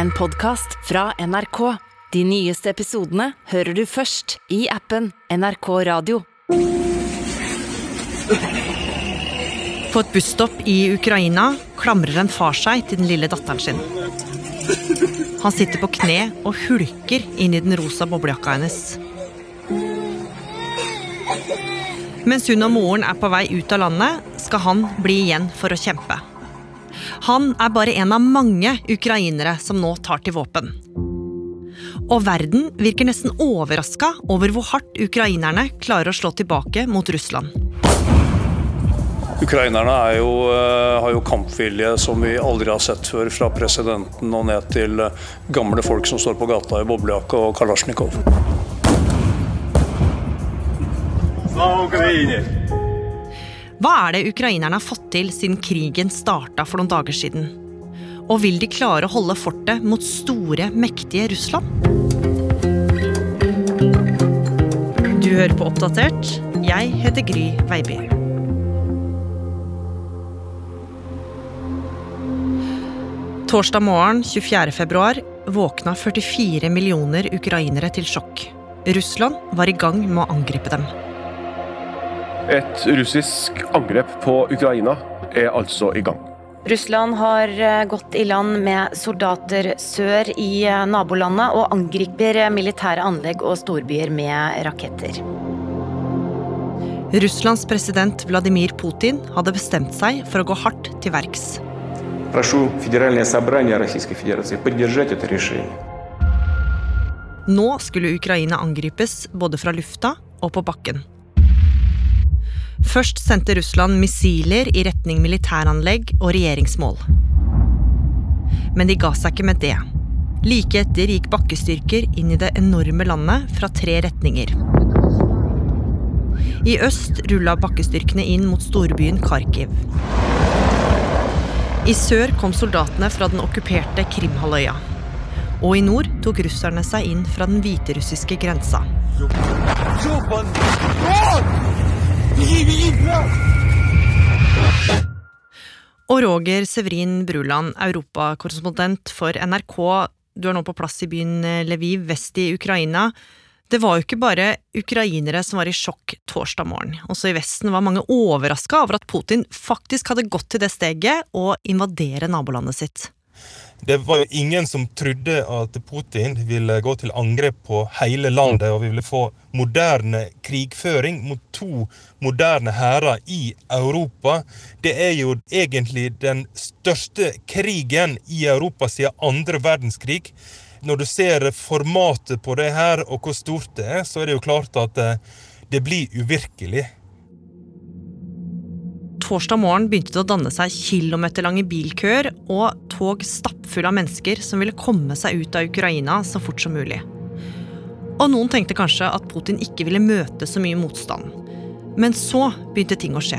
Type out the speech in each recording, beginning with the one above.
en podkast fra NRK. De nyeste episodene hører du først i appen NRK Radio. På et busstopp i Ukraina klamrer en far seg til den lille datteren sin. Han sitter på kne og hulker inn i den rosa boblejakka hennes. Mens hun og moren er på vei ut av landet, skal han bli igjen for å kjempe. Han er bare en av mange ukrainere som nå tar til våpen. Og verden virker nesten overraska over hvor hardt ukrainerne klarer å slå tilbake mot Russland. Ukrainerne er jo, eh, har jo kampvilje som vi aldri har sett før, fra presidenten og ned til eh, gamle folk som står på gata i boblejakke og kalasjnikov. Hva er det ukrainerne har fått til siden krigen starta for noen dager siden? Og vil de klare å holde fortet mot store, mektige Russland? Du hører på Oppdatert. Jeg heter Gry Veiby. Torsdag morgen 24. februar våkna 44 millioner ukrainere til sjokk. Russland var i gang med å angripe dem. Et russisk angrep på Ukraina er altså i gang. Russland har eh, gått i land med soldater sør i eh, nabolandet og angriper militære anlegg og storbyer med raketter. Russlands president Vladimir Putin hadde bestemt seg for å gå hardt til verks. Nå skulle Ukraina angripes både fra lufta og på bakken. Først sendte Russland missiler i retning militæranlegg og regjeringsmål. Men de ga seg ikke med det. Like etter gikk bakkestyrker inn i det enorme landet fra tre retninger. I øst rulla bakkestyrkene inn mot storbyen Kharkiv. I sør kom soldatene fra den okkuperte Krimhalvøya. Og i nord tok russerne seg inn fra den hviterussiske grensa. Og Roger Severin Bruland, europakorrespondent for NRK. Du er nå på plass i byen Lviv vest i Ukraina. Det var jo ikke bare ukrainere som var i sjokk torsdag morgen. Også i Vesten var mange overraska over at Putin faktisk hadde gått til det steget å invadere nabolandet sitt. Det var jo ingen som trodde at Putin ville gå til angrep på hele landet og vi ville få moderne krigføring mot to moderne hærer i Europa. Det er jo egentlig den største krigen i Europa siden andre verdenskrig. Når du ser formatet på det her og hvor stort det er, så er det jo klart at det blir uvirkelig. Torsdag morgen begynte det å danne seg kilometerlange bilkøer og tog stappfulle av mennesker som ville komme seg ut av Ukraina så fort som mulig. Og noen tenkte kanskje at Putin ikke ville møte så mye motstand. Men så begynte ting å skje.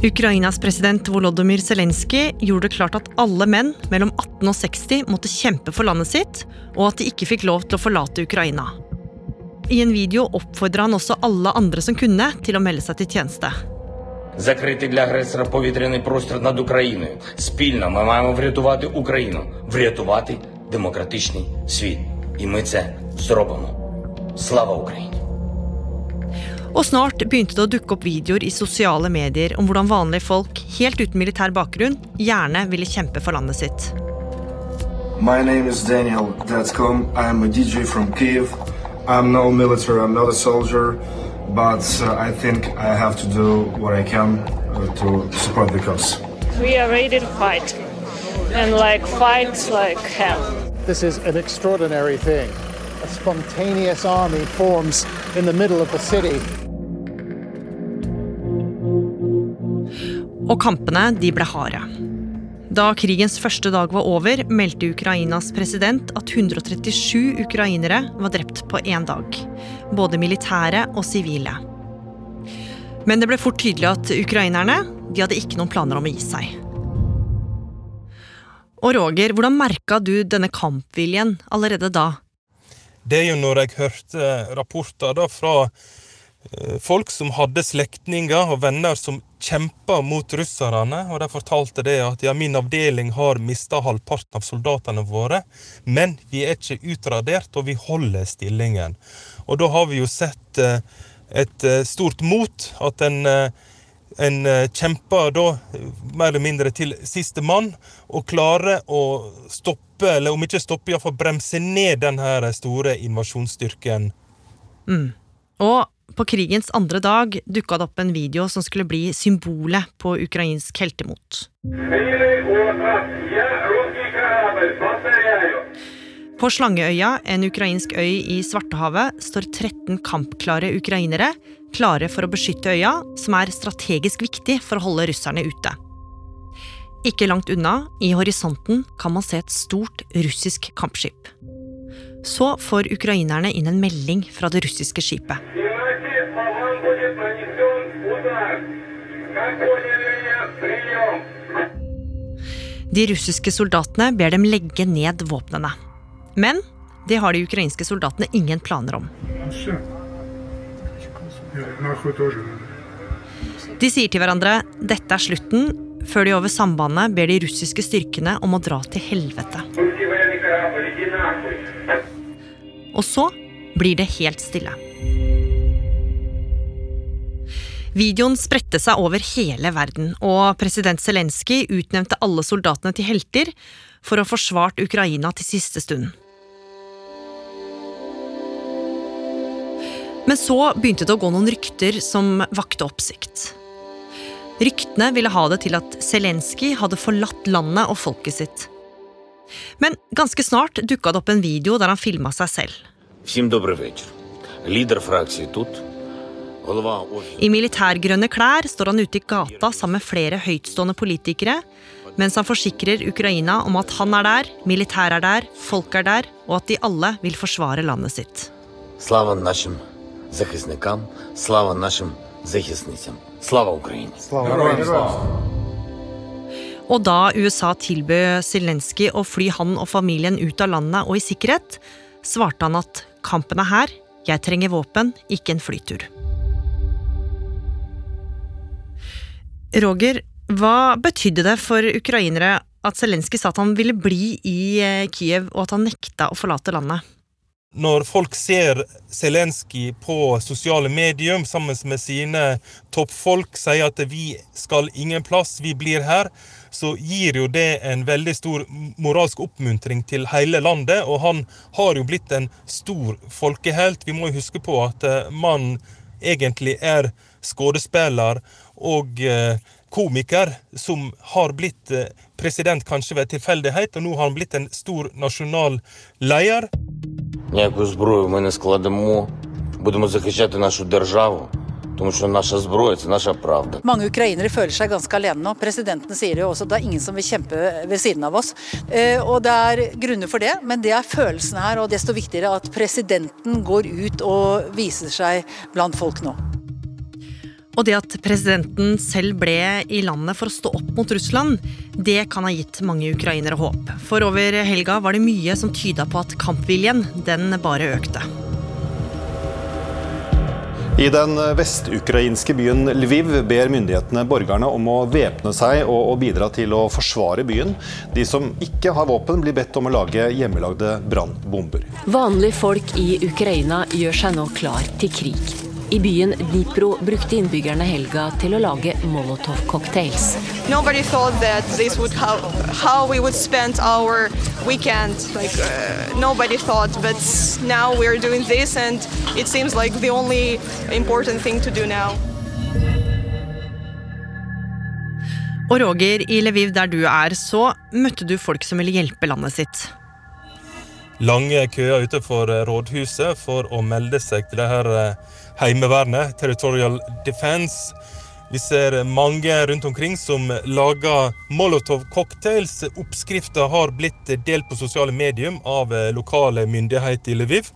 Ukrainas president Volodymyr Zelenskyj gjorde det klart at alle menn mellom 18 og 60 måtte kjempe for landet sitt, og at de ikke fikk lov til å forlate Ukraina. I en video oppfordra han også alle andre som kunne, til å melde seg til tjeneste. Закритий для агресора повітряний простір над Україною. Спільно ми маємо врятувати Україну, врятувати демократичний світ. І ми це зробимо. Слава Україні! Og snart begynte det å dukke opp videoer i sosiale medier om hvordan vanlige folk, helt uten militær bakgrunn, gjerne ville kjempe for landet sitt. My name is Daniel Datskom. I am a DJ from Kiev. I'm no military, I'm not a soldier, but uh, I think I have to do what I can uh, to support the cause. We are ready to fight and like fight like hell. This is an extraordinary thing. A spontaneous army forms in the middle of the city. Og kampene de ble harde. Da krigens første dag var over, meldte Ukrainas president at 137 ukrainere var drept på én dag. Både militære og sivile. Men det ble fort tydelig at ukrainerne de hadde ikke noen planer om å gi seg. Og Roger, hvordan merka du denne kampviljen allerede da? Det er jo når jeg hørte rapporter da fra eh, folk som hadde slektninger og venner som kjempa mot russerne. og De fortalte det at ja, min avdeling har mista halvparten av soldatene våre, men vi er ikke utradert, og vi holder stillingen. Og da har vi jo sett eh, et eh, stort mot. At en, en kjemper da mer eller mindre til siste mann, og klarer å stoppe, eller om ikke stoppe, iallfall bremse ned den store invasjonsstyrken. Mm. Og på krigens andre dag dukka det opp en video som skulle bli symbolet på ukrainsk heltemot. På Slangeøya, en ukrainsk øy i Svartehavet, står 13 kampklare ukrainere klare for å beskytte øya, som er strategisk viktig for å holde russerne ute. Ikke langt unna, i horisonten, kan man se et stort russisk kampskip. Så får ukrainerne inn en melding fra det russiske skipet. De russiske soldatene ber dem legge ned våpnene. Men det har de ukrainske soldatene ingen planer om. De sier til hverandre dette er slutten, før de over sambandet ber de russiske styrkene om å dra til helvete. Og så blir det helt stille. Videoen spredte seg over hele verden, og president Zelenskyj utnevnte alle soldatene til helter for å ha forsvart Ukraina til siste stund. Men så begynte det å gå noen rykter som vakte oppsikt. Ryktene ville ha det til at Zelenskyj hadde forlatt landet og folket sitt. Men ganske snart dukka det opp en video der han filma seg selv. Leder fra institutt Лідер фракції тут, i militærgrønne klær står han ute i gata sammen med flere høytstående politikere, mens han forsikrer Ukraina om at han er der, militæret er der, folk er der, og at de alle vil forsvare landet sitt. Slava нашим захисникам, slava нашим захисницям. Slava Ukraina. Og da USA tilbød Zelenskyj å fly han og familien ut av landet og i sikkerhet, svarte han at kampen er her, jeg trenger våpen, ikke en flytur. Roger, hva betydde det for ukrainere at Zelenskyj sa at han ville bli i eh, Kiev, og at han nekta å forlate landet? Når folk ser Zelenskyj på sosiale medier sammen med sine toppfolk sier at vi skal ingen plass, vi blir her, så gir jo det en veldig stor moralsk oppmuntring til hele landet. Og han har jo blitt en stor folkehelt. Vi må jo huske på at eh, mannen egentlig er skuespiller og eh, komiker som har blitt eh, president kanskje ved tilfeldighet, og nå har han blitt en stor nasjonal leder. Ніяку зброю ми не складемо, будемо захищати нашу державу. Mange ukrainere føler seg ganske alene nå. Presidenten sier jo også at det er ingen som vil kjempe ved siden av oss. Eh, og det er grunner for det, men det er følelsen her. Og desto viktigere at presidenten går ut og viser seg blant folk nå. Og det at presidenten selv ble i landet for å stå opp mot Russland, det kan ha gitt mange ukrainere håp. For over helga var det mye som tyda på at kampviljen, den bare økte. I den vestukrainske byen Lviv ber myndighetene borgerne om å væpne seg og bidra til å forsvare byen. De som ikke har våpen, blir bedt om å lage hjemmelagde brannbomber. Vanlige folk i Ukraina gjør seg nå klar til krig. I byen Dnipro brukte innbyggerne helga til å lage molotov-cocktails. Nobody thought that this would how, how we would spend our weekend. Like uh, nobody thought, but now we're doing this, and it seems like the only important thing to do now. Og Roger, i Lviv der du er, så møtte du folk som ville hjelpe landet sitt. Lange køer utenfor rådhuset for å melde seg til det her eh, Heimevernet, Territorial Defense. Vi ser mange rundt omkring som lager Molotov-cocktails. Oppskrifta har blitt delt på sosiale medier av lokale myndigheter i Lviv.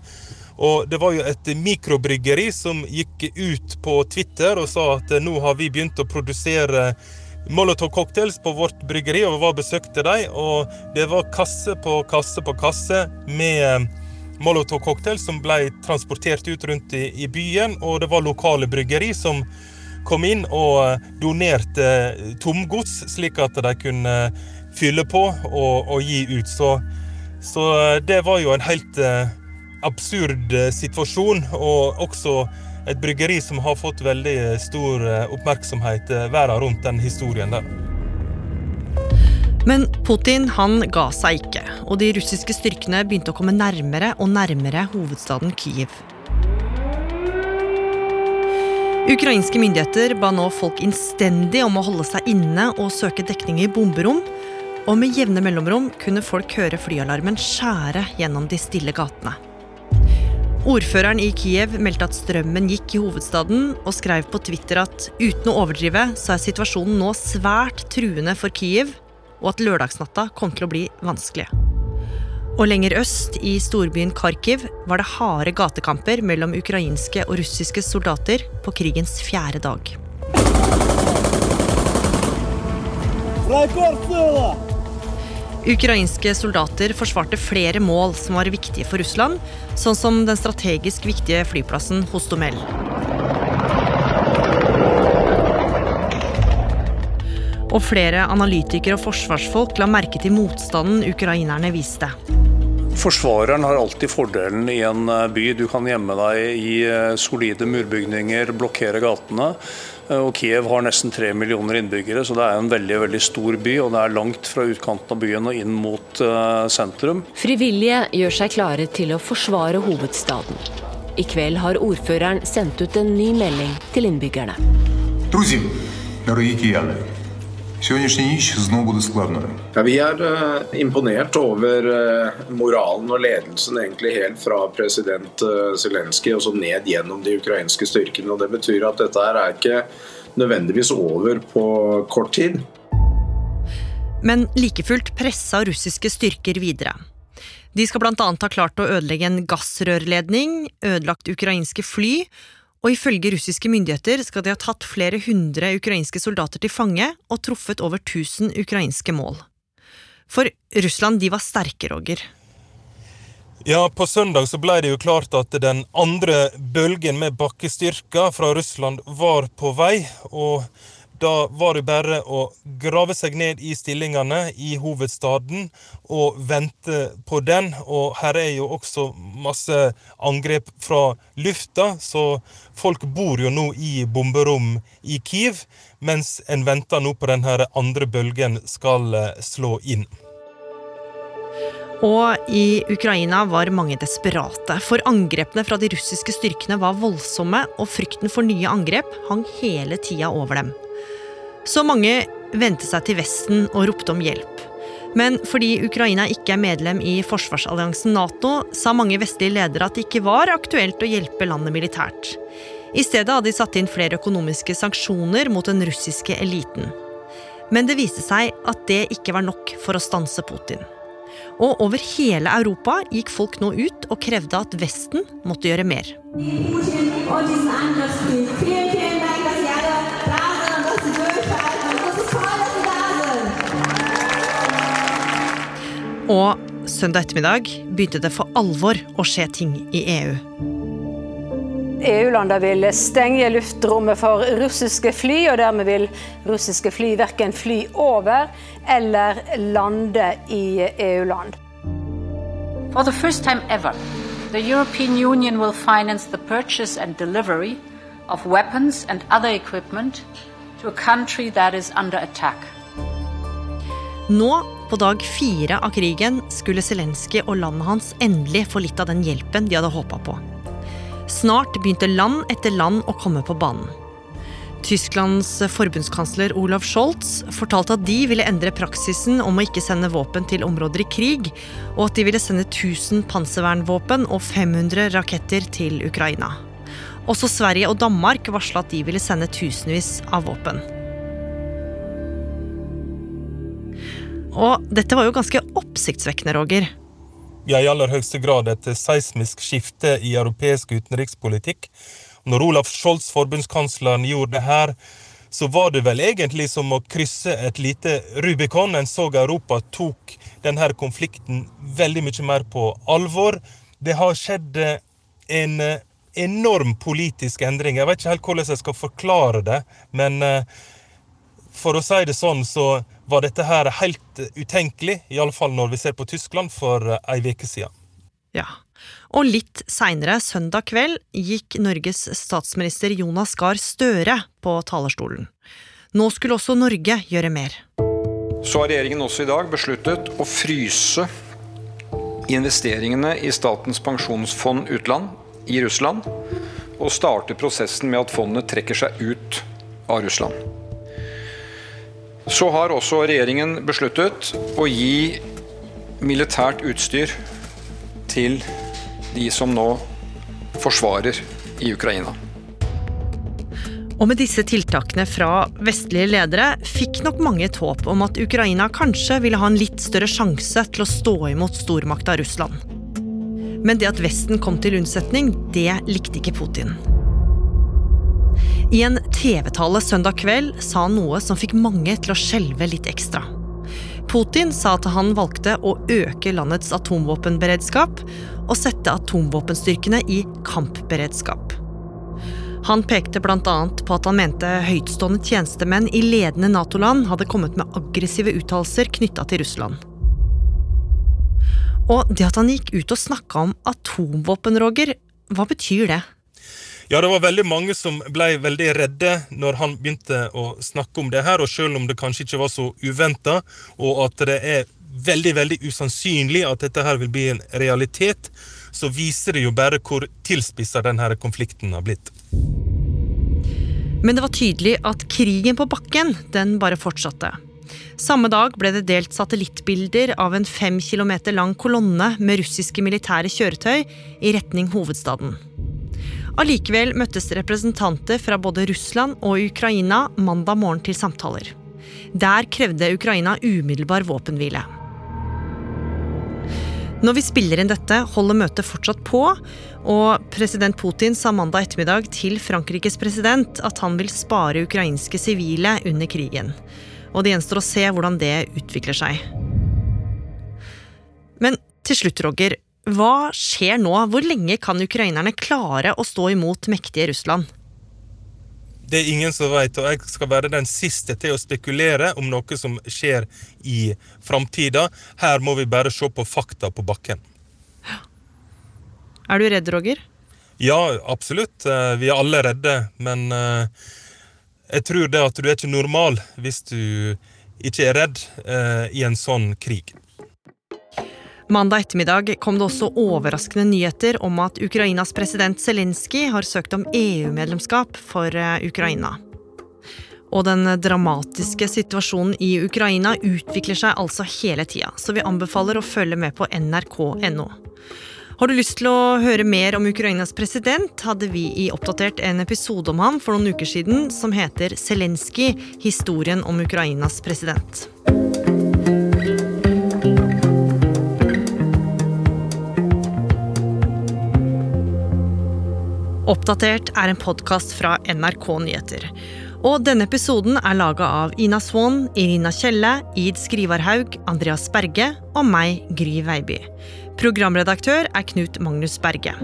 Og det var jo et mikrobryggeri som gikk ut på Twitter og sa at nå har vi begynt å produsere Molotov-cocktails på vårt bryggeri, og vi besøkte dem. Og det var kasse på kasse på kasse med Molotov Cocktails som ble transportert ut rundt i, i, byen. Og det var lokale bryggeri som kom inn og eh, donerte tomgods, slik at de kunne fylle på og, og gi ut. Så, så, det var jo en helt absurd situasjon, og også et bryggeri som har fått veldig stor oppmerksomhet verden rundt den historien der. Men Putin han ga seg ikke, og de russiske styrkene begynte å komme nærmere og nærmere hovedstaden Kyiv. Ukrainske myndigheter ba nå folk innstendig om å holde seg inne og søke dekning i bomberom. Og med jevne mellomrom kunne folk høre flyalarmen skjære gjennom de stille gatene. Ordføreren i Kiev meldte at strømmen gikk i hovedstaden, og skrev på Twitter at uten å overdrive, så er situasjonen nå svært truende for Kiev, og at lørdagsnatta kom til å bli vanskelig. Og lenger øst, i storbyen Kharkiv, var det harde gatekamper mellom ukrainske og russiske soldater på krigens fjerde dag. Ukrainske soldater forsvarte flere mål som var viktige for Russland, sånn som den strategisk viktige flyplassen Hostomel. Og flere analytikere og forsvarsfolk la merke til motstanden ukrainerne viste. Forsvareren har alltid fordelen i en eh, by. Du kan gjemme deg i eh, solide murbygninger, blokkere gatene. Eh, og Kiev har nesten tre millioner innbyggere, så det er en veldig veldig stor by. Og det er langt fra utkanten av byen og inn mot sentrum. Frivillige gjør seg klare til å forsvare hovedstaden. I kveld har ordføreren sendt ut en ny melding til innbyggerne. Truzim, vi er uh, imponert over uh, moralen og ledelsen egentlig helt fra president uh, Zelenskyj og så ned gjennom de ukrainske styrkene. og Det betyr at dette her er ikke nødvendigvis over på kort tid. Men like fullt pressa russiske styrker videre. De skal bl.a. ha klart å ødelegge en gassrørledning, ødelagt ukrainske fly og ifølge russiske myndigheter skal de ha tatt flere hundre ukrainske soldater til fange og truffet over 1000 ukrainske mål. For Russland de var sterke, Roger. Ja, På søndag så ble det jo klart at den andre bølgen med bakkestyrker fra Russland var på vei. og da var det bare å grave seg ned i stillingene i hovedstaden og vente på den. Og her er jo også masse angrep fra lufta, så folk bor jo nå i bomberom i Kiev, mens en venter nå på den andre bølgen skal eh, slå inn. Og i Ukraina var mange desperate, for angrepene fra de russiske styrkene var voldsomme, og frykten for nye angrep hang hele tida over dem. Så mange vendte seg til Vesten og ropte om hjelp. Men fordi Ukraina ikke er medlem i forsvarsalliansen Nato, sa mange vestlige ledere at det ikke var aktuelt å hjelpe landet militært. I stedet hadde de satt inn flere økonomiske sanksjoner mot den russiske eliten. Men det viste seg at det ikke var nok for å stanse Putin. Og over hele Europa gikk folk nå ut og krevde at Vesten måtte gjøre mer. Putin Og søndag ettermiddag begynte det for alvor å skje ting i EU. EU-landene vil stenge luftrommet for russiske fly, og dermed vil russiske fly verken fly over eller lande i EU-land. For the first time ever, the European Union will finance the purchase and delivery of weapons and other equipment to a country that is under attack. Nå på dag fire av krigen skulle Zelenskyj og landet hans endelig få litt av den hjelpen de hadde håpa på. Snart begynte land etter land å komme på banen. Tysklands forbundskansler Olav Scholz fortalte at de ville endre praksisen om å ikke sende våpen til områder i krig, og at de ville sende 1000 panservernvåpen og 500 raketter til Ukraina. Også Sverige og Danmark varsla at de ville sende tusenvis av våpen. Og dette var jo ganske oppsiktsvekkende, Roger. Ja, i aller høyeste grad et seismisk skifte i europeisk utenrikspolitikk. Når Olaf Scholz, forbundskansleren, gjorde det her, så var det vel egentlig som å krysse et lite Rubicon. En så Europa tok denne konflikten veldig mye mer på alvor. det har skjedd eh, en eh, enorm politisk endring. Jeg vet ikke helt hvordan jeg skal forklare det, men for å si det sånn, så var dette her helt utenkelig, iallfall når vi ser på Tyskland, for ei uke siden. Ja, og litt seinere, søndag kveld, gikk Norges statsminister Jonas Gahr Støre på talerstolen. Nå skulle også Norge gjøre mer. Så har regjeringen også i dag besluttet å fryse investeringene i Statens pensjonsfond utland i Russland, og starte prosessen med at fondet trekker seg ut av Russland. Så har også regjeringen besluttet å gi militært utstyr til de som nå forsvarer i Ukraina. Og med disse tiltakene fra vestlige ledere fikk nok mange et håp om at Ukraina kanskje ville ha en litt større sjanse til å stå imot stormakta Russland. Men det at Vesten kom til unnsetning, det likte ikke Putin. I en TV-tale søndag kveld sa han noe som fikk mange til å skjelve litt ekstra. Putin sa at han valgte å øke landets atomvåpenberedskap og sette atomvåpenstyrkene i kampberedskap. Han pekte bl.a. på at han mente høytstående tjenestemenn i ledende Nato-land hadde kommet med aggressive uttalelser knytta til Russland. Og det at han gikk ut og snakka om atomvåpen, Roger, hva betyr det? Ja, det var veldig mange som ble veldig redde når han begynte å snakke om det her, og selv om det kanskje ikke var så uventa, og at det er veldig, veldig usannsynlig at dette her vil bli en realitet, så viser det jo bare hvor tilspissa denne konflikten har blitt. Men det var tydelig at krigen på bakken, den bare fortsatte. Samme dag ble det delt satellittbilder av en fem kilometer lang kolonne med russiske militære kjøretøy i retning hovedstaden. Allikevel møttes representanter fra både Russland og Ukraina mandag morgen til samtaler. Der krevde Ukraina umiddelbar våpenhvile. Når vi spiller inn dette, holder møtet fortsatt på, og president Putin sa mandag ettermiddag til Frankrikes president at han vil spare ukrainske sivile under krigen. Og det gjenstår å se hvordan det utvikler seg. Men til slutt, Roger, hva skjer nå? Hvor lenge kan ukrainerne klare å stå imot mektige Russland? Det er ingen som vet, og jeg skal være den siste til å spekulere om noe som skjer i framtida. Her må vi bare se på fakta på bakken. Er du redd, Roger? Ja, absolutt. Eh, vi er alle redde. Men eh, jeg tror det at du er ikke normal hvis du ikke er redd eh, i en sånn krig. Mandag ettermiddag kom det også overraskende nyheter om at Ukrainas president Zelenskyj har søkt om EU-medlemskap for eh, Ukraina. Og den dramatiske situasjonen i Ukraina utvikler seg altså hele tida, så vi anbefaler å følge med på nrk.no. Har du lyst til å høre mer om Ukrainas president, hadde vi i Oppdatert en episode om ham for noen uker siden som heter Zelenskyj historien om Ukrainas president. Oppdatert er en podkast fra NRK Nyheter. Og denne episoden er laga av Ina Swann, Irina Kjelle, Id Skrivarhaug, Andreas Berge og meg, Gry Veiby. Programredaktør er Knut Magnus Berge.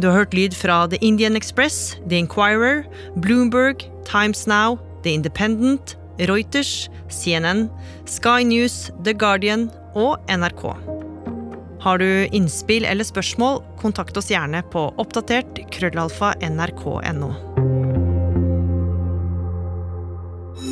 Du har hørt lyd fra The Indian Express, The Inquirer, Bloomberg, Times Now, The Independent, Reuters, CNN, Sky News, The Guardian og NRK. Har du innspill eller spørsmål, kontakt oss gjerne på oppdatert krøllalfa nrk.no.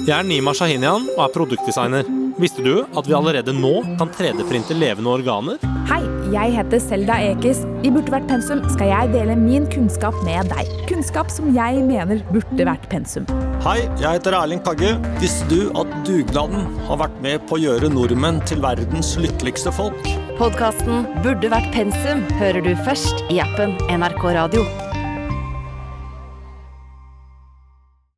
Jeg er Nima Shahinian og er produktdesigner. Visste du at vi allerede nå kan 3D-printe levende organer? Hei, jeg heter Selda Ekiz. I Burde vært pensum skal jeg dele min kunnskap med deg. Kunnskap som jeg mener burde vært pensum. Hei, jeg heter Erling Kagge. Visste du at dugnaden har vært med på å gjøre nordmenn til verdens lykkeligste folk? Podkasten Burde vært pensum hører du først i appen NRK Radio.